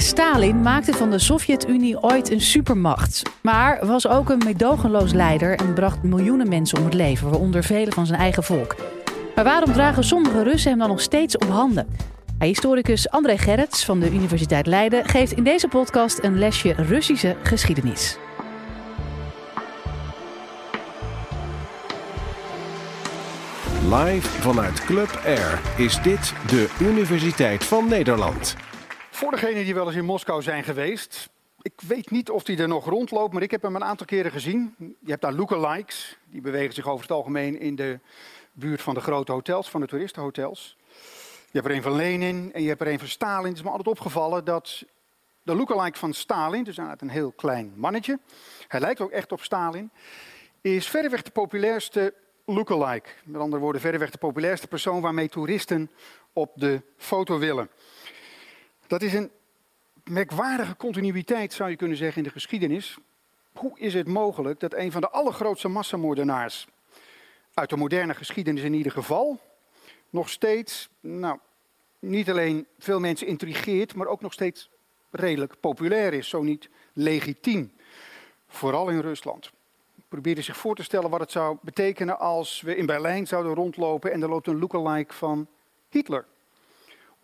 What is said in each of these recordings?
Stalin maakte van de Sovjet-Unie ooit een supermacht. Maar was ook een medogenloos leider en bracht miljoenen mensen om het leven, waaronder velen van zijn eigen volk. Maar waarom dragen sommige Russen hem dan nog steeds op handen? Historicus André Gerrits van de Universiteit Leiden geeft in deze podcast een lesje Russische geschiedenis. Live vanuit Club Air is dit de Universiteit van Nederland. Voor degenen die wel eens in Moskou zijn geweest, ik weet niet of die er nog rondloopt, maar ik heb hem een aantal keren gezien. Je hebt daar lookalikes, die bewegen zich over het algemeen in de buurt van de grote hotels, van de toeristenhotels. Je hebt er een van Lenin en je hebt er een van Stalin. Het is me altijd opgevallen dat de lookalike van Stalin, dus een heel klein mannetje, hij lijkt ook echt op Stalin, is verreweg de populairste lookalike. Met andere woorden, verreweg de populairste persoon waarmee toeristen op de foto willen. Dat is een merkwaardige continuïteit, zou je kunnen zeggen, in de geschiedenis. Hoe is het mogelijk dat een van de allergrootste massamoordenaars, uit de moderne geschiedenis in ieder geval, nog steeds, nou, niet alleen veel mensen intrigeert, maar ook nog steeds redelijk populair is, zo niet legitiem. Vooral in Rusland. Probeerde zich voor te stellen wat het zou betekenen als we in Berlijn zouden rondlopen en er loopt een lookalike van Hitler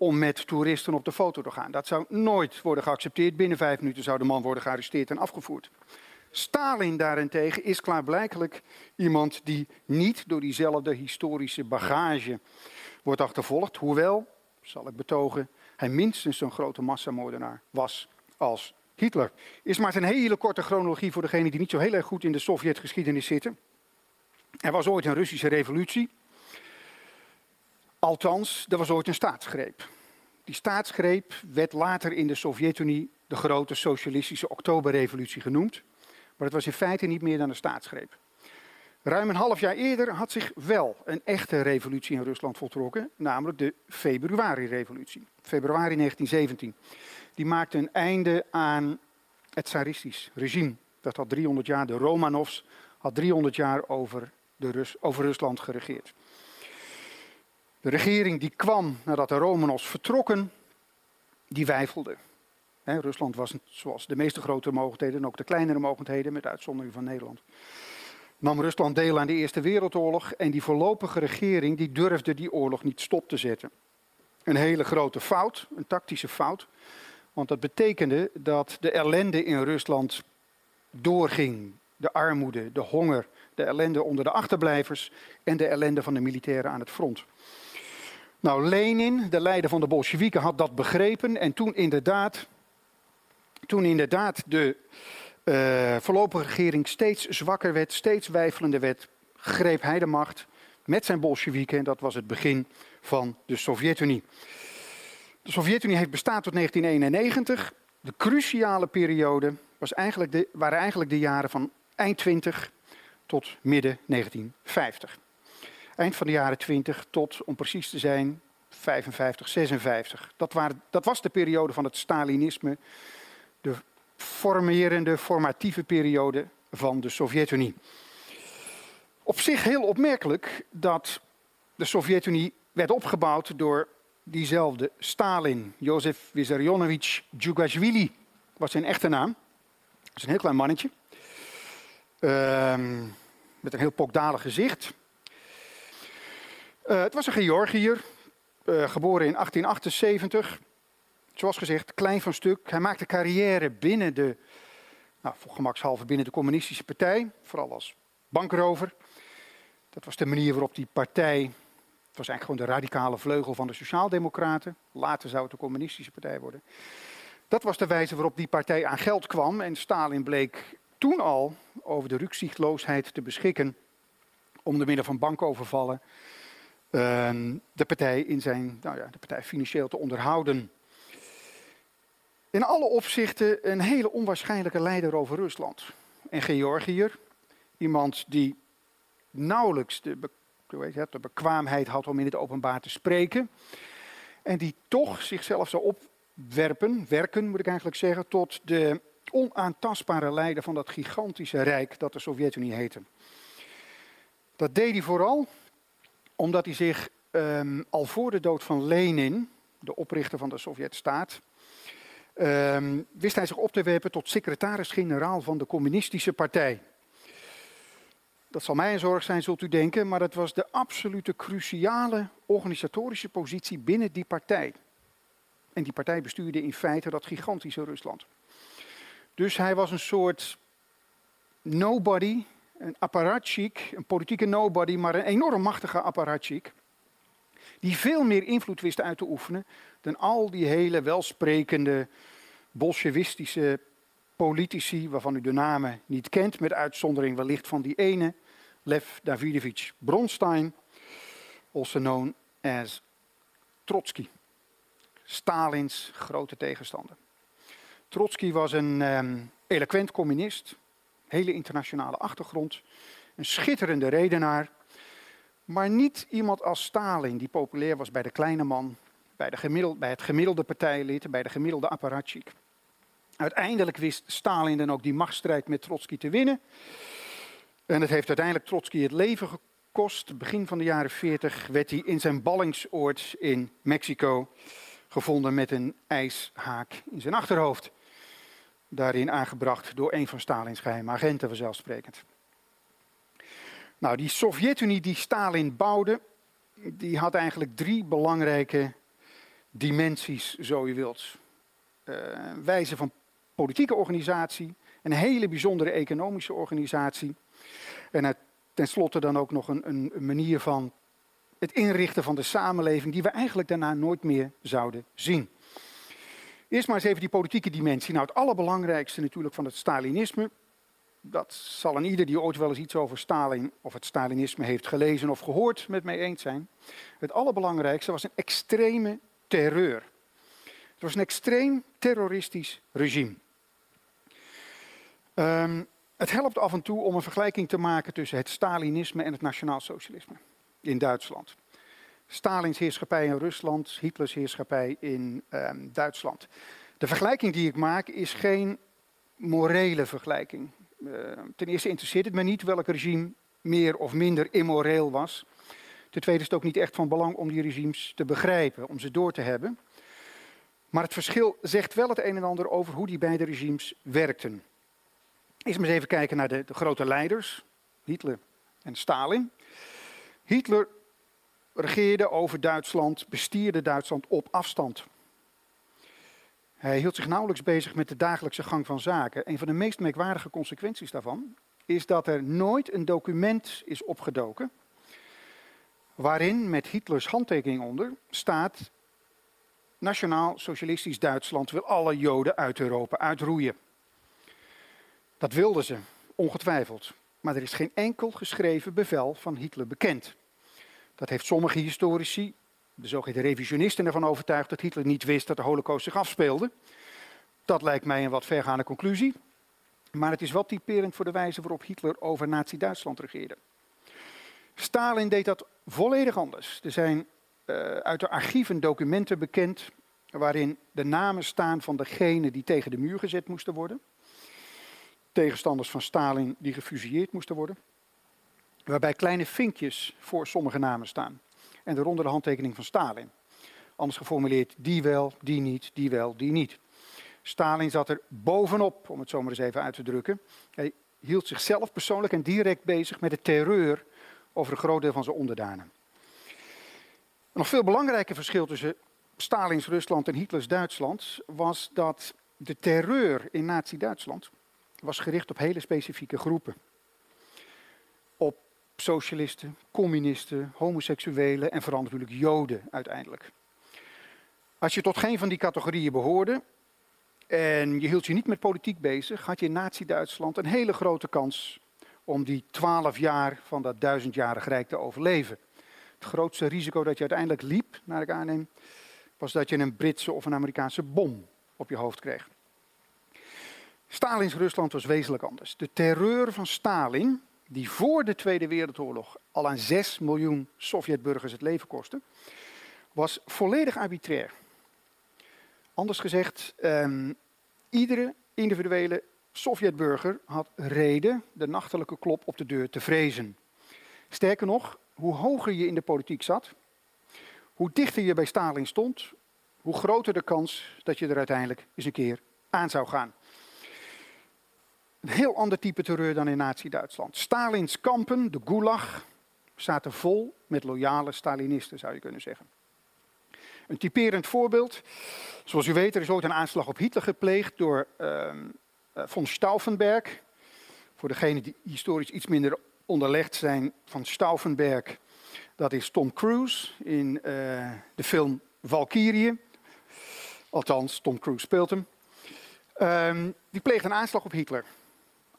om met toeristen op de foto te gaan. Dat zou nooit worden geaccepteerd. Binnen vijf minuten zou de man worden gearresteerd en afgevoerd. Stalin daarentegen is klaarblijkelijk iemand die niet door diezelfde historische bagage wordt achtervolgd. Hoewel, zal ik betogen, hij minstens zo'n grote massamoordenaar was als Hitler. Is maar een hele korte chronologie voor degenen die niet zo heel erg goed in de Sovjetgeschiedenis zitten. Er was ooit een Russische revolutie. Althans, er was ooit een staatsgreep. Die staatsgreep werd later in de Sovjet-Unie de grote socialistische oktoberrevolutie genoemd. Maar het was in feite niet meer dan een staatsgreep. Ruim een half jaar eerder had zich wel een echte revolutie in Rusland voltrokken, namelijk de februari-revolutie, februari 1917. Die maakte een einde aan het tsaristisch regime. Dat had 300 jaar, de Romanovs, had 300 jaar over, de Rus, over Rusland geregeerd. De regering die kwam nadat de Romanovs vertrokken, die wijfelde. Rusland was zoals de meeste grote mogendheden en ook de kleinere mogendheden, met uitzondering van Nederland. Nam Rusland deel aan de Eerste Wereldoorlog en die voorlopige regering die durfde die oorlog niet stop te zetten. Een hele grote fout, een tactische fout, want dat betekende dat de ellende in Rusland doorging. De armoede, de honger, de ellende onder de achterblijvers en de ellende van de militairen aan het front. Nou, Lenin, de leider van de Bolsjewieken, had dat begrepen en toen inderdaad, toen inderdaad de uh, voorlopige regering steeds zwakker werd, steeds wijfelender werd, greep hij de macht met zijn Bolsjewieken en dat was het begin van de Sovjet-Unie. De Sovjet-Unie heeft bestaan tot 1991. De cruciale periode was eigenlijk de, waren eigenlijk de jaren van eind 20 tot midden 1950 eind van de jaren 20 tot, om precies te zijn, 55, 56. Dat, waren, dat was de periode van het Stalinisme, de formerende, formatieve periode van de Sovjet-Unie. Op zich heel opmerkelijk dat de Sovjet-Unie werd opgebouwd door diezelfde Stalin, Jozef Vissarionovich Djugashvili, was zijn echte naam. Dat is een heel klein mannetje. Uh, met een heel pokdalig gezicht. Uh, het was een Georgiër, uh, geboren in 1878. Zoals gezegd, klein van stuk. Hij maakte carrière binnen de, nou, voor gemakshalve binnen de communistische partij. Vooral als bankrover. Dat was de manier waarop die partij, het was eigenlijk gewoon de radicale vleugel van de Sociaaldemocraten. Later zou het de communistische partij worden. Dat was de wijze waarop die partij aan geld kwam. En Stalin bleek toen al over de rukzichtloosheid te beschikken om door middel van bankovervallen de partij in zijn, nou ja, de partij financieel te onderhouden. In alle opzichten een hele onwaarschijnlijke leider over Rusland. En Georgiër, iemand die nauwelijks de, de bekwaamheid had om in het openbaar te spreken. En die toch zichzelf zou opwerpen, werken moet ik eigenlijk zeggen, tot de onaantastbare leider van dat gigantische rijk dat de Sovjet-Unie heette. Dat deed hij vooral omdat hij zich um, al voor de dood van Lenin, de oprichter van de Sovjet-staat, ehm, wist hij zich op te werpen tot secretaris-generaal van de Communistische Partij. Dat zal mij een zorg zijn, zult u denken, maar het was de absolute cruciale organisatorische positie binnen die partij. En die partij bestuurde in feite dat gigantische Rusland. Dus hij was een soort nobody, een apparatchik, een politieke nobody, maar een enorm machtige apparatchik. Die veel meer invloed wist uit te oefenen dan al die hele welsprekende bolsjewistische politici, waarvan u de namen niet kent, met uitzondering wellicht van die ene, Lev Davidovich Bronstein, also known as Trotsky. Stalins grote tegenstander. Trotsky was een um, eloquent communist, hele internationale achtergrond, een schitterende redenaar, maar niet iemand als Stalin, die populair was bij de kleine man, bij, de bij het gemiddelde partijlid, bij de gemiddelde apparatchik. Uiteindelijk wist Stalin dan ook die machtsstrijd met Trotsky te winnen. En het heeft uiteindelijk Trotsky het leven gekost. Begin van de jaren 40 werd hij in zijn ballingsoord in Mexico gevonden met een ijshaak in zijn achterhoofd. Daarin aangebracht door een van Stalins geheime agenten, vanzelfsprekend. Nou, die Sovjet-Unie die Stalin bouwde, die had eigenlijk drie belangrijke dimensies, zo je wilt. Uh, wijze van politieke organisatie, een hele bijzondere economische organisatie. En tenslotte dan ook nog een, een, manier van het inrichten van de samenleving die we eigenlijk daarna nooit meer zouden zien. Eerst maar eens even die politieke dimensie. Nou, het allerbelangrijkste natuurlijk van het Stalinisme, dat zal een ieder die ooit wel eens iets over Stalin of het Stalinisme heeft gelezen of gehoord met mij eens zijn. Het allerbelangrijkste was een extreme terreur. Het was een extreem terroristisch regime. Um, het helpt af en toe om een vergelijking te maken tussen het Stalinisme en het nationaalsocialisme in Duitsland. Stalins heerschappij in Rusland, Hitlers heerschappij in um, Duitsland. De vergelijking die ik maak is geen morele vergelijking. Uh, ten eerste interesseert het me niet welk regime meer of minder immoreel was. Ten tweede is het ook niet echt van belang om die regimes te begrijpen, om ze door te hebben. Maar het verschil zegt wel het een en ander over hoe die beide regimes werkten. Eerst maar eens even kijken naar de grote leiders, Hitler en Stalin. Hitler regeerde over Duitsland, bestierde Duitsland op afstand. Hij hield zich nauwelijks bezig met de dagelijkse gang van zaken. Een van de meest merkwaardige consequenties daarvan is dat er nooit een document is opgedoken waarin met Hitlers handtekening onder staat Nationaal Socialistisch Duitsland wil alle Joden uit Europa uitroeien. Dat wilden ze, ongetwijfeld. Maar er is geen enkel geschreven bevel van Hitler bekend. Dat heeft sommige historici, de zogeheten revisionisten, ervan overtuigd dat Hitler niet wist dat de Holocaust zich afspeelde. Dat lijkt mij een wat vergaande conclusie. Maar het is wel typerend voor de wijze waarop Hitler over Nazi-Duitsland regeerde. Stalin deed dat volledig anders. Er zijn uh, uit de archieven documenten bekend waarin de namen staan van degenen die tegen de muur gezet moesten worden tegenstanders van Stalin die gefusilleerd moesten worden. Waarbij kleine vinkjes voor sommige namen staan. En daaronder de handtekening van Stalin. Anders geformuleerd, die wel, die niet, die wel, die niet. Stalin zat er bovenop, om het zo maar eens even uit te drukken. Hij hield zichzelf persoonlijk en direct bezig met de terreur over een groot deel van zijn onderdanen. Een nog veel belangrijker verschil tussen Stalins Rusland en Hitlers Duitsland was dat de terreur in Nazi-Duitsland was gericht op hele specifieke groepen. Socialisten, communisten, homoseksuelen en natuurlijk Joden uiteindelijk. Als je tot geen van die categorieën behoorde en je hield je niet met politiek bezig, had je in Nazi-Duitsland een hele grote kans om die twaalf jaar van dat duizendjarig rijk te overleven. Het grootste risico dat je uiteindelijk liep, naar ik aanneem, was dat je een Britse of een Amerikaanse bom op je hoofd kreeg. Stalins Rusland was wezenlijk anders. De terreur van Stalin, die voor de Tweede Wereldoorlog al aan 6 miljoen Sovjetburgers het leven kostte, was volledig arbitrair. Anders gezegd, um, iedere individuele Sovjetburger had reden de nachtelijke klop op de deur te vrezen. Sterker nog, hoe hoger je in de politiek zat, hoe dichter je bij Stalin stond, hoe groter de kans dat je er uiteindelijk eens een keer aan zou gaan. Een heel ander type terreur dan in Nazi-Duitsland. Stalins kampen, de Gulag, zaten vol met loyale Stalinisten, zou je kunnen zeggen. Een typerend voorbeeld. Zoals u weet, er is ooit een aanslag op Hitler gepleegd door uh, von Stauffenberg. Voor degenen die historisch iets minder onderlegd zijn van Stauffenberg, dat is Tom Cruise in uh, de film Valkyrie. Althans, Tom Cruise speelt hem. Um, die pleegde een aanslag op Hitler.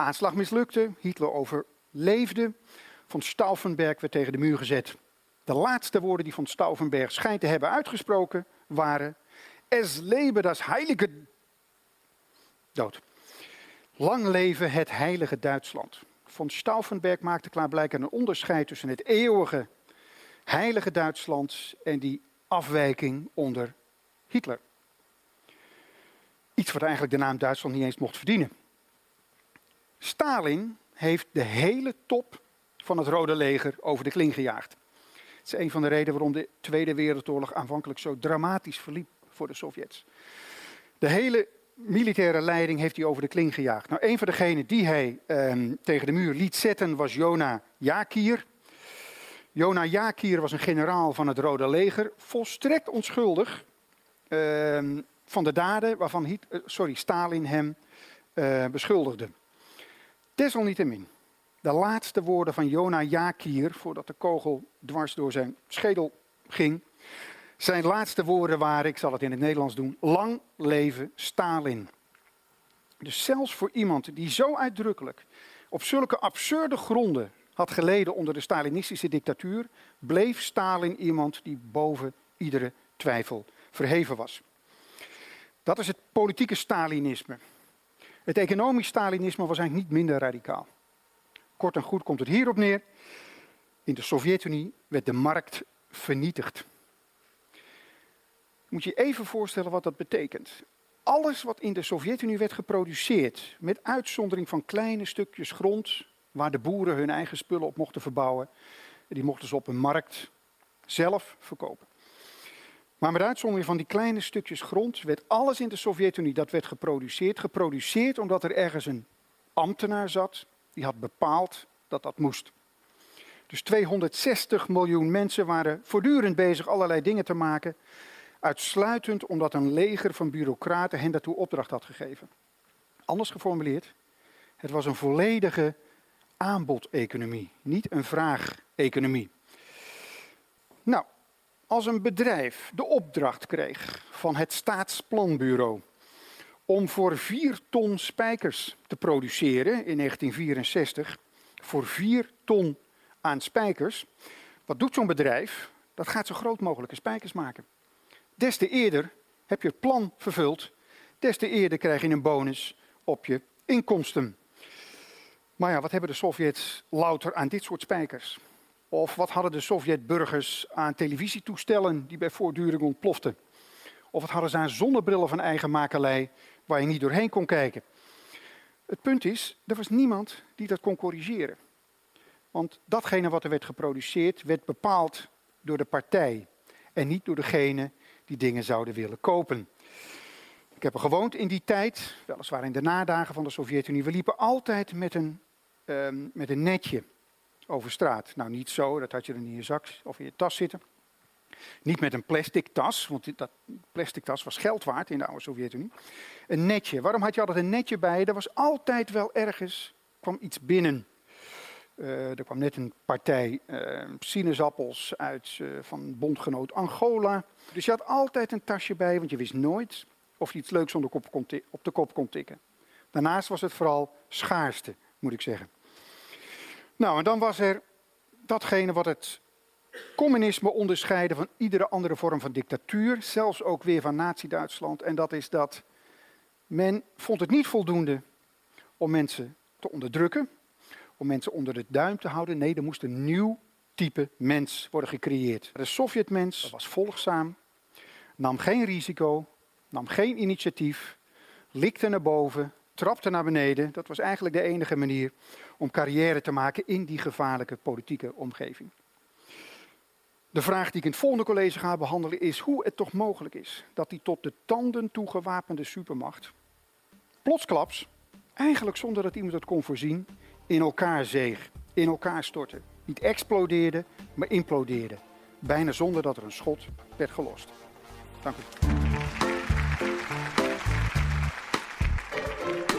Aanslag mislukte, Hitler overleefde. Von Stauffenberg werd tegen de muur gezet. De laatste woorden die Von Stauffenberg schijnt te hebben uitgesproken waren: Es lebe das heilige. Dood. Lang leven het heilige Duitsland. Von Stauffenberg maakte klaarblijkelijk een onderscheid tussen het eeuwige heilige Duitsland en die afwijking onder Hitler. Iets wat eigenlijk de naam Duitsland niet eens mocht verdienen. Stalin heeft de hele top van het Rode Leger over de kling gejaagd. Het is een van de redenen waarom de Tweede Wereldoorlog aanvankelijk zo dramatisch verliep voor de Sovjets. De hele militaire leiding heeft hij over de kling gejaagd. Nou, een van degenen die hij eh, tegen de muur liet zetten was Jona Jakir. Jona Jakir was een generaal van het Rode Leger, volstrekt onschuldig uh, van de daden waarvan uh, sorry, Stalin hem uh, beschuldigde. Desalniettemin, de laatste woorden van Jona Jakir, voordat de kogel dwars door zijn schedel ging, zijn laatste woorden waren, ik zal het in het Nederlands doen, lang leven Stalin. Dus zelfs voor iemand die zo uitdrukkelijk op zulke absurde gronden had geleden onder de Stalinistische dictatuur, bleef Stalin iemand die boven iedere twijfel verheven was. Dat is het politieke Stalinisme. Het economisch Stalinisme was eigenlijk niet minder radicaal. Kort en goed komt het hierop neer. In de Sovjet-Unie werd de markt vernietigd. Moet je even voorstellen wat dat betekent. Alles wat in de Sovjet-Unie werd geproduceerd, met uitzondering van kleine stukjes grond waar de boeren hun eigen spullen op mochten verbouwen, die mochten ze op een markt zelf verkopen. Maar met uitzondering van die kleine stukjes grond werd alles in de Sovjet-Unie dat werd geproduceerd, geproduceerd omdat er ergens een ambtenaar zat die had bepaald dat dat moest. Dus 260 miljoen mensen waren voortdurend bezig allerlei dingen te maken, uitsluitend omdat een leger van bureaucraten hen daartoe opdracht had gegeven. Anders geformuleerd, het was een volledige aanbodeconomie, niet een vraageconomie. Nou, als een bedrijf de opdracht kreeg van het Staatsplanbureau om voor 4 ton spijkers te produceren in 1964, voor 4 ton aan spijkers, wat doet zo'n bedrijf? Dat gaat zo groot mogelijke spijkers maken. Des te eerder heb je het plan vervuld, des te eerder krijg je een bonus op je inkomsten. Maar ja, wat hebben de Sovjets louter aan dit soort spijkers? Of wat hadden de Sovjetburgers aan televisietoestellen die bij voortduring ontploften? Of wat hadden ze aan zonnebrillen van eigen makelij waar je niet doorheen kon kijken? Het punt is, er was niemand die dat kon corrigeren. Want datgene wat er werd geproduceerd, werd bepaald door de partij en niet door degene die dingen zouden willen kopen. Ik heb er gewoond in die tijd, weliswaar in de nadagen van de Sovjet-Unie. We liepen altijd met een, um, met een netje over straat. Nou, niet zo, dat had je dan in je zak of in je tas zitten. Niet met een plastic tas, want dat plastic tas was geld waard in de oude Sovjet-Unie. Een netje. Waarom had je altijd een netje bij? Er was altijd wel ergens, kwam iets binnen. Uh, er kwam net een partij uh, sinaasappels uit uh, van bondgenoot Angola. Dus je had altijd een tasje bij, want je wist nooit of je iets leuks op de kop kon tikken. Daarnaast was het vooral schaarste, moet ik zeggen. Nou, en dan was er datgene wat het communisme onderscheiden van iedere andere vorm van dictatuur, zelfs ook weer van Nazi-Duitsland. En dat is dat men vond het niet voldoende om mensen te onderdrukken, om mensen onder de duim te houden. Nee, er moest een nieuw type mens worden gecreëerd. De Sovjetmens was volgzaam, nam geen risico, nam geen initiatief, likte naar boven, trapte naar beneden. Dat was eigenlijk de enige manier om carrière te maken in die gevaarlijke politieke omgeving. De vraag die ik in het volgende college ga behandelen is hoe het toch mogelijk is dat die tot de tanden toe gewapende supermacht plotsklaps, eigenlijk zonder dat iemand het kon voorzien, in elkaar zeeg, in elkaar stortte. Niet explodeerde, maar implodeerde. Bijna zonder dat er een schot werd gelost. Dank u.